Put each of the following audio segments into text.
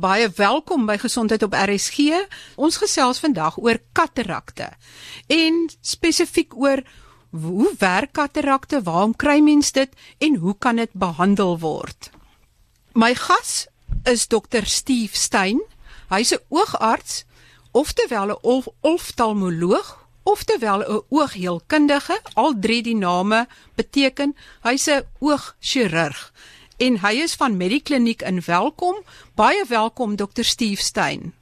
Baie welkom by Gesondheid op RSG. Ons gesels vandag oor katarakte en spesifiek oor hoe werk katarakte, waarom kry mens dit en hoe kan dit behandel word? My gas is Dr. Steve Stein. Hy's 'n oogarts, oftewel 'n oftalmoloog, oftewel 'n oogheelkundige. Al drie die name beteken hy's 'n oogchirurg en hy is van Medikliniek in Welkom. Baie welkom Dr. Steve Stein.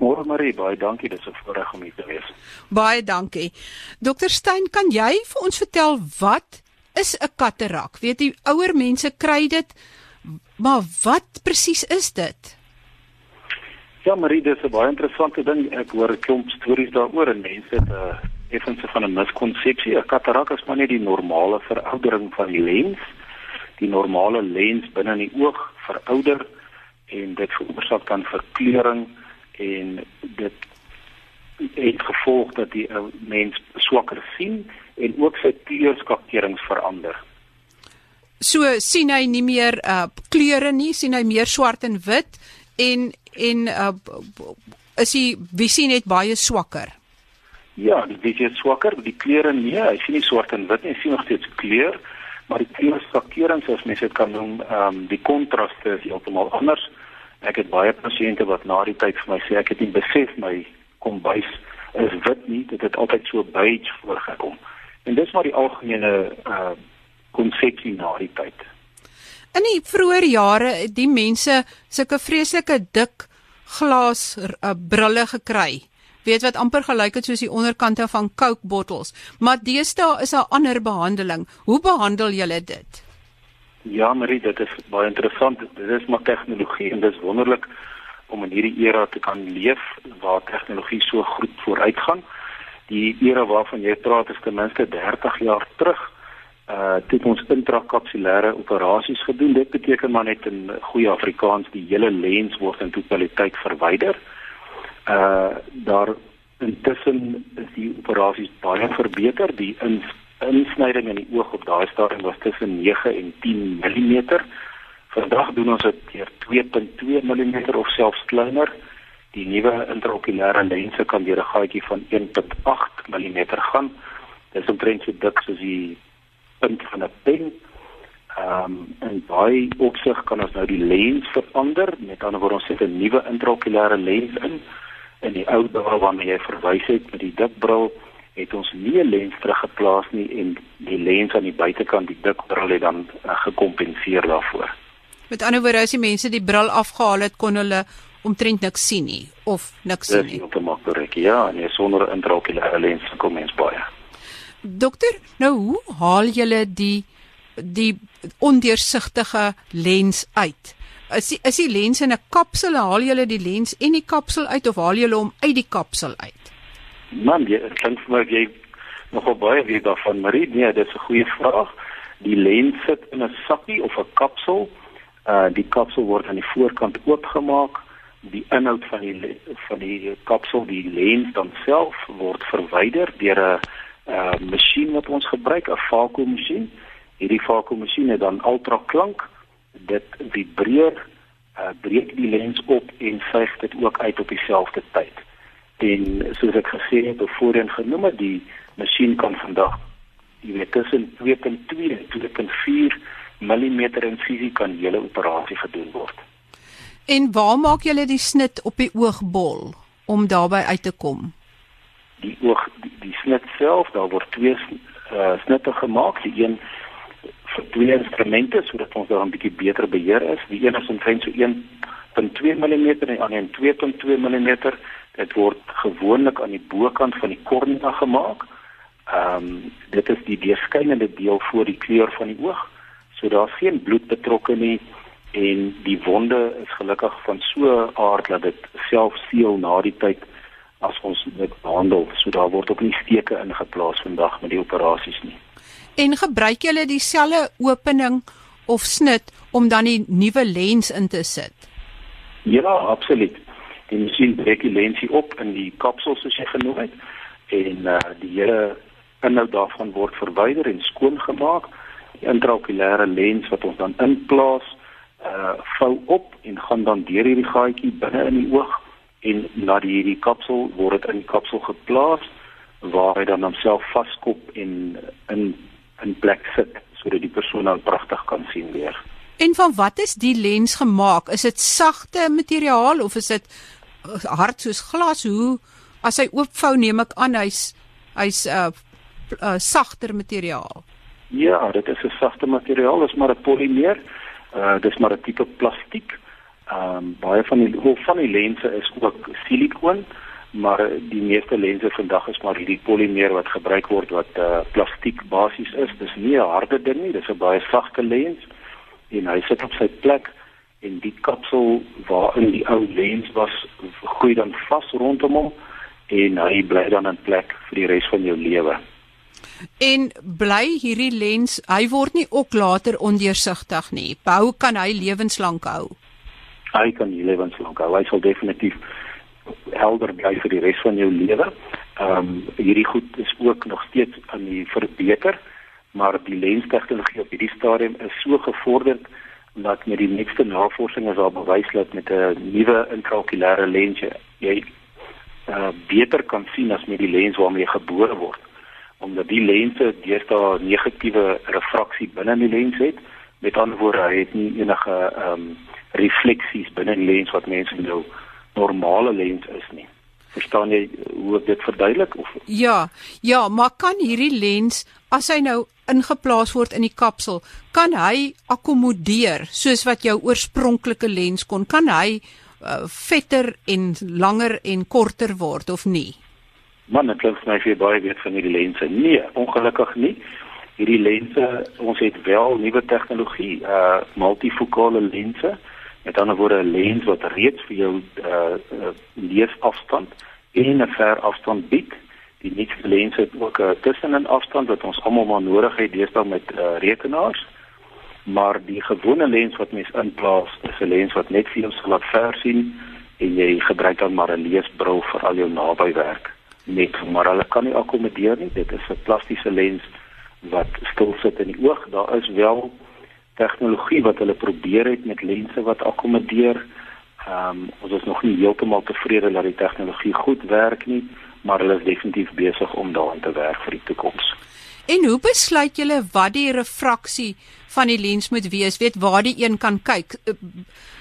Môre Marie, baie dankie, dit is 'n voorreg om hier te wees. Baie dankie. Dr. Stein, kan jy vir ons vertel wat is 'n katarak? Weet jy, ouer mense kry dit, maar wat presies is dit? Ja, Marie, dit is 'n baie interessante ding. Ek hoor 'n klomp stories daaroor en mense het 'n uh, effense van 'n miskonsepsie. 'n Katarak is maar net die normale veroudering van die lens die normale lens binne in die oog verouder en dit veroorsaak dan verkleuring en dit het gevolg dat die mens swakker sien en ook sy kleurskakerings verander. So sien hy nie meer uh kleure nie, sien hy meer swart en wit en en uh is hy visie net baie swakker. Ja, die visie is swakker, die kleure nee, hy sien nie swart en wit nie, hy sien nog steeds kleur maar die kleurskakerings as mense dit kan noem, ehm um, die kontraste is heeltemal anders. Ek het baie pasiënte wat na die tyd vir my sê ek het nie besef my kombuis is wit nie, dit het altyd so beige voorgekom. En dis maar die algemene uh ehm, konsepsie na die tyd. In die vroeë jare het die mense sulke vreeslike dik glas uh, brille gekry weet wat amper gelyk het soos die onderkante van Coke bottels. Maar deesdae is daar ander behandeling. Hoe behandel julle dit? Ja, Marie, dit is baie interessant. Dit is maar tegnologie en dit is wonderlik om in hierdie era te kan leef waar tegnologie so goed vooruitgaan. Die era waarvan jy praat is ten minste 30 jaar terug. Uh dit ons intrakapsulêre operasies gedoen. Dit beteken maar net in goeie Afrikaans die hele lens word in totaliteit verwyder uh daar intussen is die operasies baie verbeter. Die ins, insnyding in die oog op daai stadium was tussen 9 en 10 mm vandag doen ons dit deur 2.2 mm of selfs kleiner. Die nuwe intraokulêre lense kan deur 'n gaatjie van 1.8 mm gaan. Dis omtrent so dik soos die punt van 'n pen. Ehm um, en baie opsig kan ons nou die lens verander. Met ander woorde ons sit 'n nuwe intraokulêre lens in in die ou bril waarna jy verwys het met die dik bril het ons nie 'n lens teruggeplaas nie en die lens aan die buitekant die dik bril het dan uh, gekompenseer daarvoor. Met ander woorde as die mense die bril afgehaal het kon hulle omtrent niks sien nie of niks sien nie. Dis heeltemal korrek. Ja, nee sonder intraokulêre lens kom mens baie. Dokter, nou hoe haal julle die die ondeursigtige lens uit? Is die, is die lens in 'n kapsel haal jy die lens en die kapsel uit of haal jy hom uit die kapsel uit? Man jy klink vir my jy nogal baie weet daarvan Marie. Nee dit is 'n goeie vraag. Die lens sit in 'n sakkie of 'n kapsel. Uh die kapsel word aan die voorkant oopgemaak. Die inhoud van die van die kapsel die lens dan self word verwyder deur 'n uh masjien wat ons gebruik 'n vakuum masjien hierdie vakuum masjien het dan ultraklank dit vibreer uh, breek die lens op en suig dit ook uit op dieselfde tyd. En soos ek gesê het of voorheen genoem het, die masjien kan vandag jy weet tussen 2.2 en 2.4 mm insisie kan hele operasie gedoen word. En waar maak julle die snit op die oogbol om daarby uit te kom? Die oog die, die snit self, daar word twee uh, snitte gemaak, die een twee instrumente sodat ons daar 'n bietjie beter beheer is. Die een is omtrent so 1.2 mm en die ander 2.2 mm. Dit word gewoonlik aan die bokant van die kornea gemaak. Ehm um, dit is die deurskynende deel voor die kleur van die oog. So daar's geen bloed betrokke nie en die wonde is gelukkig van so aard dat dit self seël na die tyd as ons dit behandel. So daar word ook nie steke ingeplaas vandag met die operasies nie en gebruik julle dieselfde opening of snit om dan die nuwe lens in te sit? Ja, absoluut. Die masjien breek die lensie op in die kapsel soos jy genoem het en uh, die hele inhoud daarvan word verwyder en skoon gemaak. Die intraokulêre lens wat ons dan inplaas uh vou op en gaan dan deur hierdie gaatjie binne in die oog en na die hierdie kapsel word dit in die kapsel geplaas waar hy dan homself vaskop en in in plek sit sodat die persoon dan pragtig kan sien weer. En van wat is die lens gemaak? Is dit sagte materiaal of is dit uh, hard soos glas? Hoe as hy oopvou neem ek aan hy's hy's 'n uh, uh, sagter materiaal. Ja, dit is 'n sagte materiaal, is maar 'n polymeer. Uh dis maar 'n tipe plastiek. Ehm um, baie van die hoof van die lense is ook silikoon, maar die meeste lense vandag is maar hierdie polymeer wat gebruik word wat uh plastiek basies is. Dis nie 'n harde ding nie, dis 'n baie sagte lens en hy sit op sy plek en die kapsel waarin die ou lens was, groei dan vas rondom hom en hy bly dan in plek vir die res van jou lewe. En bly hierdie lens, hy word nie ook later ondeursigtig nie. Bou kan hy lewenslank hou. Hy kan lewenslank hou. Hy sal definitief helder bly vir die res van jou lewe. Ehm um, hierdie goed is ook nog steeds aan die verbeter, maar die lenstegnologie op hierdie stadium is so gevorderd dat met die nuutste navorsing is daar bewys dat met 'n nuwe intraokulêre lens jy uh, beter kan sien as met die lens waarmee jy gebore word omdat die lense deesdae negatiewe refraksie binne in die lens het. Met ander woorde, hy het nie enige ehm um, refleksies binne in die lens wat mense nou normale lens is nie. Verstaan jy hoe ek dit verduidelik of Ja, ja, maar kan hierdie lens as hy nou ingeplaas word in die kapsel, kan hy akkommodeer soos wat jou oorspronklike lens kon? Kan hy uh, vetter en langer en korter word of nie? Man, dit klink vir my vir baie weet van hierdie lense. Nee, ongelukkig nie. Hierdie lense, ons het wel nuwe tegnologie, uh multifokale lense. Met ander woorde 'n lens wat reeds vir jou uh, uh leesafstand en 'n ver afstand bied. Die nuutste lense het ook 'n tussenin afstand wat ons almal maar nodig het deesdae met uh, rekenaars. Maar die gewone lens wat mens inplaas, is 'n lens wat net vir jou sal laat ver sien en jy gebruik dan maar 'n leesbril vir al jou nabywerk net maar hulle kan nie akkommodeer nie. Dit is 'n plastiese lens wat stil sit in die oog. Daar is wel tegnologie wat hulle probeer het met lense wat akkommodeer. Ehm um, ons is nog nie heeltemal tevrede dat die tegnologie goed werk nie, maar hulle is definitief besig om daaraan te werk vir die toekoms. En hoe besluit julle wat die refraksie van die lens moet wees? Weet waar die een kan kyk? Uh,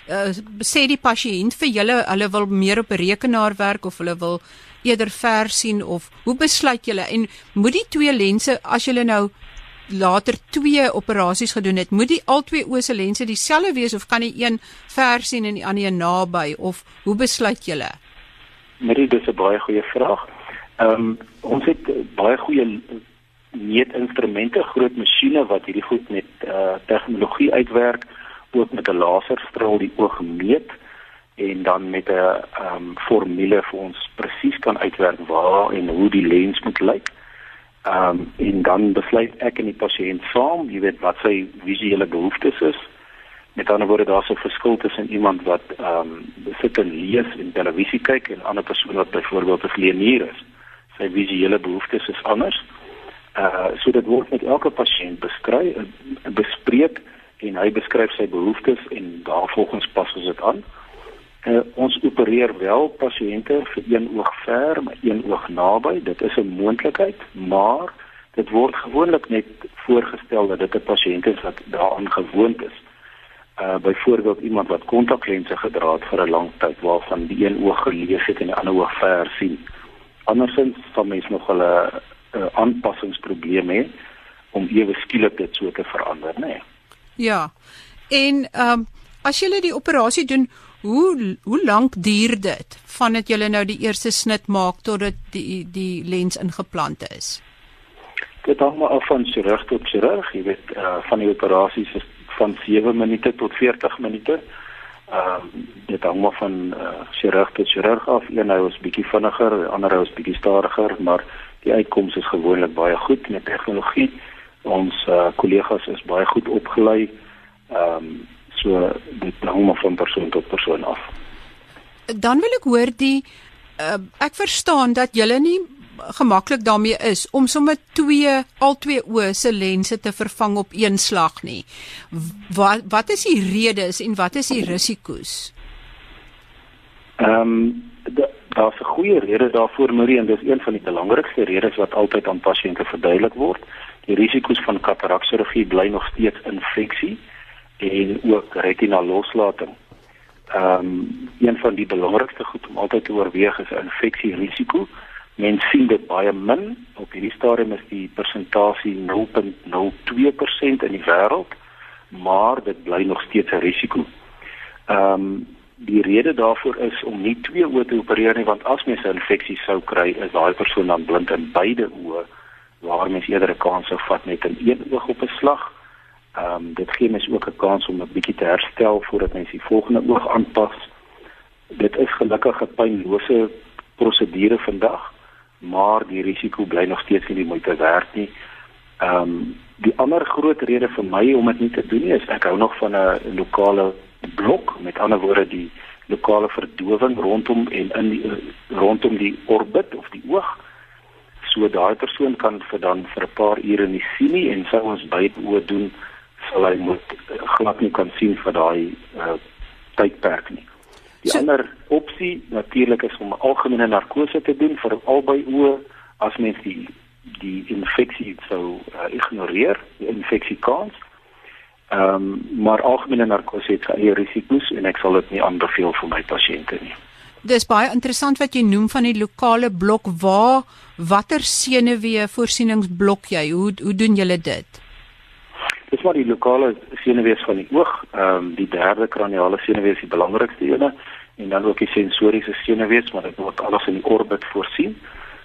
uh, sê die pasiënt vir julle hulle wil meer op 'n rekenaar werk of hulle wil eerder ver sien of hoe besluit julle en moet die twee lense as julle nou later twee operasies gedoen het, moet die albei oë se lense dieselfde wees of kan die een ver sien en die ander een naby of hoe besluit julle? Marie, dis 'n baie goeie vraag. Ehm um, ons het baie goeie meetinstrumente, groot masjiene wat hierdie goed met uh, tegnologie uitwerk, ook met 'n laserstraal die oog meet en dan met 'n ehm um, formule vir ons presies kan uitwerk waar en hoe die lens moet lyk. Ehm um, en dan besluit ek en die pasiënt saam, jy weet wat sy visuele behoeftes is. Met ander woorde daar's 'n verskil tussen iemand wat ehm um, sit en lees en televisie kyk en 'n ander persoon wat byvoorbeeld 'n vleenier is. Sy visuele behoeftes is anders. Uh so dit word met elke pasiënt beskryf bespreek en hy beskryf sy behoeftes en daarvolgens pas ons dit aan. Uh, ons opereer wel pasiënte vir een oog ver, maar een oog naby. Dit is 'n moontlikheid, maar dit word gewoonlik net voorgestel dat dit 'n pasiënt is wat daaraan gewoond is. Uh byvoorbeeld iemand wat kontaklense gedra het vir 'n lang tyd waarvan die een oog gelees het en die ander oog ver sien. Andersins sal mens nog hulle uh, aanpassingsprobleem hê om ewe skielik dit so te verander, né? Nee. Ja. En ehm um, as jy die operasie doen, Hoe hoe lank duur dit vandat jy nou die eerste snit maak totdat die die lens ingeplant is? Dit hang maar af van chirurg tot chirurg, jy weet, uh, van die operasies is van 7 minute tot 40 minute. Ehm uh, dit hang maar van uh, chirurg tot chirurg af. Een nou is bietjie vinniger, ander nou is bietjie stadiger, maar die uitkoms is gewoonlik baie goed met tegnologie. Ons uh, kollegas is baie goed opgelei. Ehm um, So dit hang maar van persoon tot persoon af. Dan wil ek hoor die uh, ek verstaan dat julle nie gemaklik daarmee is om sommer twee al twee oë se lense te vervang op een slag nie. Wat wat is die redes en wat is die risiko's? Ehm um, daar's 'n goeie rede daarvoor Marie en dis een van die belangrikste redes wat altyd aan pasiënte verduidelik word. Die risiko's van katarakchirurgie bly nog steeds infeksie en ook retina loslating. Ehm um, een van die belangrikste goed om altyd te oorweeg is infeksie risiko. Mens sien dit baie min. Op hierdie stadium is die persentasie 0.02% in die wêreld, maar dit bly nog steeds 'n risiko. Ehm um, die rede daarvoor is om nie twee oë te opereer nie want as mens 'n infeksie sou kry, is daai persoon dan blind in beide oë waar mens eerder 'n kans sou vat met 'n een oog op 'n slag. Ehm um, dit gee mens ook 'n kans om 'n bietjie te herstel voordat mens die volgende oog aanpas. Dit is gelukkig 'n pynlose prosedure vandag, maar die risiko bly nog steeds nie die moeite werd nie. Ehm um, die ander groot rede vir my om dit nie te doen nie is ek hou nog van 'n lokale blok, met ander woorde die lokale verdowing rondom en in die, rondom die orbit of die oog so daai persoon kan vir dan vir 'n paar ure nie sien nie en sou ons by oë doen sal hy moet uh, glad nie kan sien vir daai uh, tydperk nie. Die so, ander opsie natuurlik is om algemene narkose te doen vir albei oë as mens die die infeksie sou uh, ignoreer, die infeksiekans. Ehm um, maar algemene narkose het eie risiko's en ek sal dit nie aanbeveel vir my pasiënte nie. Dis baie interessant wat jy noem van die lokale blok waar watter senuwee voorsieningsblok jy hoe hoe doen julle dit? Dis maar die lokale senuwees van die oog, ehm um, die derde kraniale senuwee is die belangrikste ene en dan ook die sensoriese senuwees maar dit word alles in die orbit voorsien.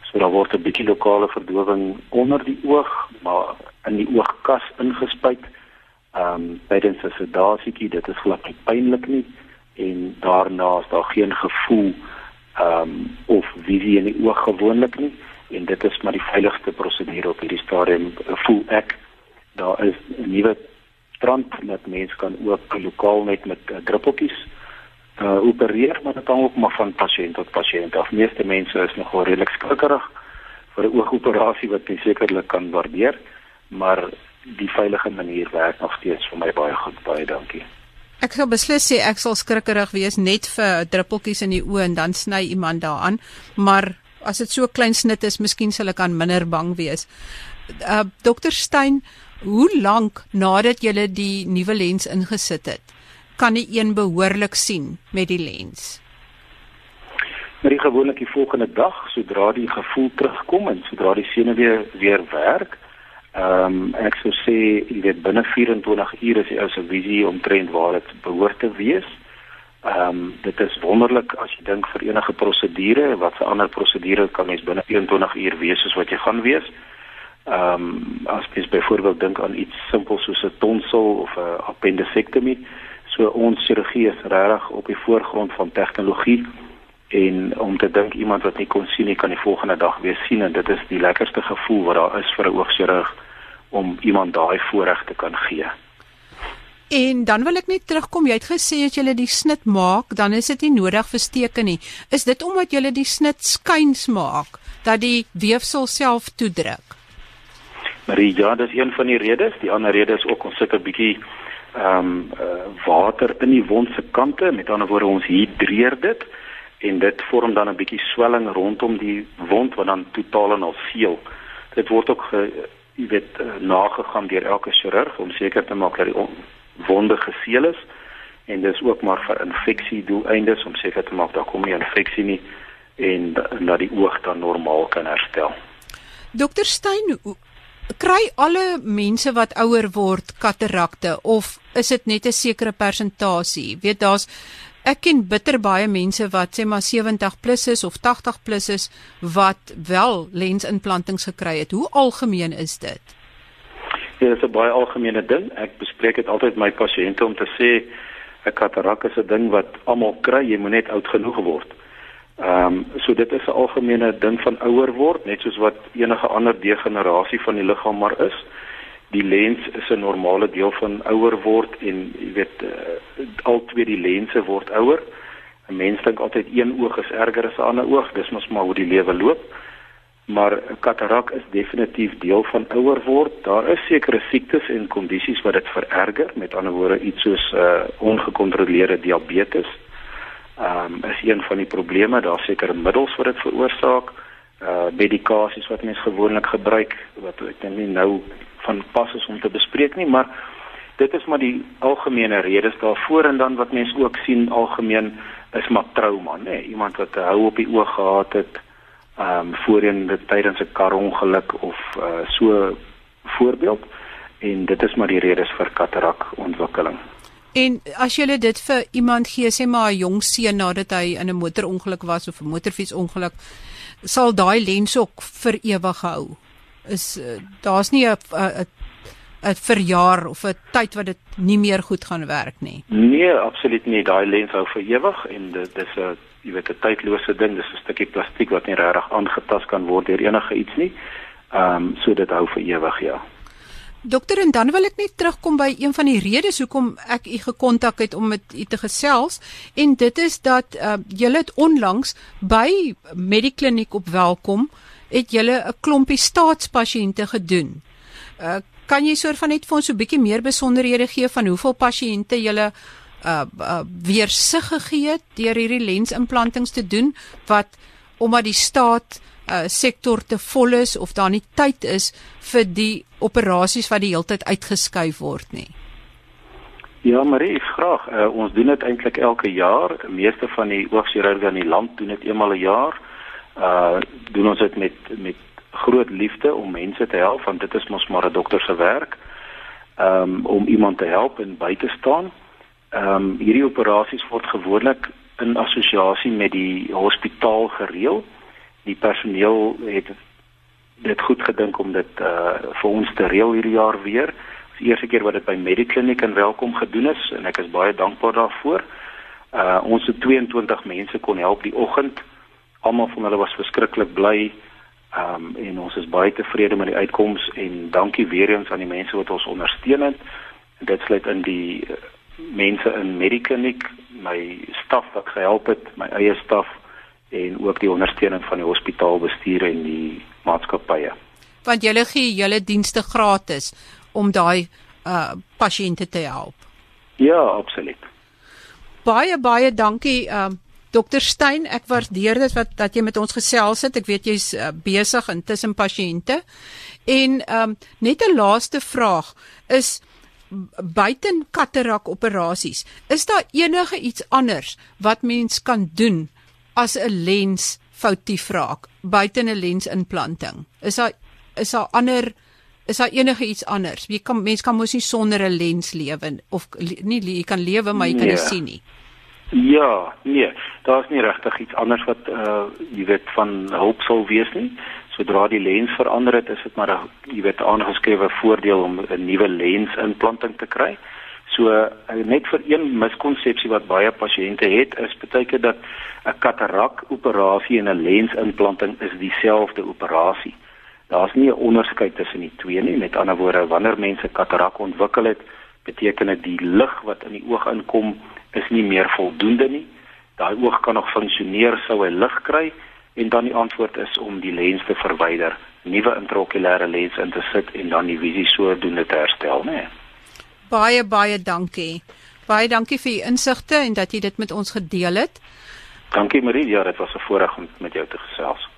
So daar word 'n bietjie lokale verdowing onder die oog, maar in die oogkas ingespuit ehm um, tydens 'n sedasietjie, dit is glad nie pynlik nie en daarna is daar geen gevoel ehm um, of visie in die oog gewoonlik nie en dit is maar die veiligste prosedure op hierdie stadium voel ek daar is 'n nuwe trend dat mense kan ook lokaal net met uh, druppeltjies uh, opereer maar dit hang ook maar van pasiënt tot pasiënt af. Meeste mense is nogal redelik skrikkerig vir 'n oogoperasie wat jy sekerlik kan waardeer maar die veilige manier werk nog steeds vir my baie goed. Baie dankie. Ek sal beslis sê ek sal skrikkerig wees net vir druppeltjies in die oë en dan sny iemand daaraan maar as dit so klein snit is miskien sal ek aan minder bang wees. Uh, Dokter Stein hoe lank nadat jy die nuwe lens ingesit het kan jy een behoorlik sien met die lens Maar die gewoonlik die volgende dag sodra die gevoel terugkom en sodra die senuwee weer werk Ehm um, ek sou sê jy weet binne 24 ure is die ou se visie omtrent waar dit behoort te wees. Ehm um, dit is wonderlik as jy dink vir enige prosedure, wat se ander prosedure kan mens binne 24 uur wees soos wat jy gaan wees. Ehm um, as jy byvoorbeeld dink aan iets simpel soos 'n tonsil of 'n appendisektomie, so ons chirurgie is regtig op die voorgrond van tegnologie en om te dink iemand wat nie kon sien nie kan die volgende dag weer sien en dit is die lekkerste gevoel wat daar is vir 'n oogchirurg om iemand daai voorreg te kan gee. En dan wil ek net terugkom, jy het gesê as jy die snit maak, dan is dit nie nodig vir steke nie. Is dit omdat jy die snit skuins maak dat die weefsel self toedruk? Marie, ja, dis een van die redes. Die ander rede is ook ons sit 'n bietjie ehm um, water in die wond se kante, met ander woorde ons hidreer dit en dit vorm dan 'n bietjie swelling rondom die wond wat dan totaal en al seël. Dit word ook ge, jy weet uh, nagegaan deur elke chirurg om seker te maak dat die wonde geseël is en dis ook maar vir infeksie doeleindes om seker te maak daar kom nie infeksie nie en dat die oog dan normaal kan herstel. Dokter Stein, kry alle mense wat ouer word katarakte of is dit net 'n sekere persentasie? Weet daar's Ek ken bitter baie mense wat sê maar 70 plus is of 80 plus is wat wel lensimplantings gekry het. Hoe algemeen is dit? Ja, dit is 'n baie algemene ding. Ek bespreek dit altyd met my pasiënte om te sê 'n katarak is 'n ding wat almal kry, jy moet net oud genoeg word. Ehm um, so dit is 'n algemene ding van ouer word, net soos wat enige ander degenerasie van die liggaam maar is die lens is 'n normale deel van ouer word en jy weet uh, al twee die lense word ouer. 'n Mens dink altyd een oog is erger as 'n ander oog, dis mos maar hoe die lewe loop. maar katarak is definitief deel van ouer word. Daar is sekere siektes en kondisies wat dit vererger, met ander woorde iets soos uh ongekontroleerde diabetes. Ehm um, is een van die probleme, daar sekere middels wat dit veroorsaak, uh medikasies wat mense gewoonlik gebruik wat ek dink nie nou van pas is om te bespreek nie, maar dit is maar die algemene redes daarvoor en dan wat mense ook sien algemeen is maar trauma, nê, nee, iemand wat 'n hou op die oog gehad het ehm um, voorheen tydens 'n karongeluk of uh, so voorbeeld. En dit is maar die redes vir katarak ontwikkeling. En as jy dit vir iemand gee, sê maar 'n jong seun nadat hy in 'n motorongeluk was of 'n motorfietsongeluk, sal daai lens ook vir ewig hou. Is uh, daar's nie 'n 'n verjaar of 'n tyd wat dit nie meer goed gaan werk nie. Nee, absoluut nie. Daai lens hou vir ewig en dit is 'n jy weet 'n tydlose ding, dis 'n stukkie plastiek wat nie regtig aangetast kan word deur enige iets nie. Ehm um, so dit hou vir ewig, ja. Dokter en dan wil ek net terugkom by een van die redes hoekom ek u gekontak het om met u te gesels en dit is dat uh, julle het onlangs by Medikliniek op Welkom het julle 'n klompie staatspasiënte gedoen. Uh, kan jy soort van net vir ons so 'n bietjie meer besonderhede gee van hoeveel pasiënte julle uh, uh weer sig gegee het deur hierdie lensimplantings te doen wat omdat die staat sektor te vol is of daar nie tyd is vir die operasies wat die heeltyd uitgeskuif word nie. Ja, Marie, graag. Uh, ons doen dit eintlik elke jaar. Die meeste van die oogchirurge in die land doen dit eenmal 'n jaar. Uh doen ons dit met met groot liefde om mense te help want dit is mos maar 'n dokter se werk. Um om iemand te help en by te staan. Um, hierdie operasies word gewoonlik in assosiasie met die hospitaal gereël. Die personeel het dit goed gedink om dit uh vir ons te reël hierdie jaar weer. Dis die eerste keer wat dit by Medikliniek en welkom gedoen is en ek is baie dankbaar daarvoor. Uh ons het 22 mense kon help die oggend. Almal van hulle was verskriklik bly. Ehm um, en ons is baie tevrede met die uitkoms en dankie weer eens aan die mense wat ons ondersteun het. En dit sluit in die uh, mense in Medikliniek, my staf wat gehelp het, my eie staf en ook die ondersteuning van die hospitaalbestuur en die maatskappye. Want julle gee julle dienste gratis om daai uh pasiënte te help. Ja, absoluut. Baie baie dankie um uh, Dokter Stein, ek waardeer dit wat dat jy met ons gesels het. Ek weet jy's uh, besig intussen pasiënte. En um net 'n laaste vraag is buiten katarak operasies, is daar enige iets anders wat mens kan doen as 'n lens foutief raak buite 'n lensimplanting? Is daar is daar ander is daar enige iets anders? Jy kan mens kan mos nie sonder 'n lens lewe of nie jy kan lewe maar jy kan nie nee. sien nie. Ja, nee, daar's nie regtig iets anders wat uh jy weet van hulp sou wees nie sodra die lens verander het, is dit maar 'n jy weet aangeskrewe voordeel om 'n nuwe lensimplanting te kry. So eh, net vir een miskonsepsie wat baie pasiënte het, is baie keer dat 'n katarak operasie en 'n lensimplanting is dieselfde operasie. Daar's nie 'n onderskeid tussen die twee nie. Met ander woorde, wanneer mense katarak ontwikkel het, beteken dit die lig wat in die oog inkom is nie meer voldoende nie. Daai oog kan nog funksioneer sou hy lig kry en dan die antwoord is om die lens te verwyder, nuwe intraokulêre lens in te sit en dan die visie sodoende te herstel, né? Nee. Baie baie dankie. Baie dankie vir u insigte en dat jy dit met ons gedeel het. Dankie Marie, ja, dit was 'n voorreg om met jou te gesels.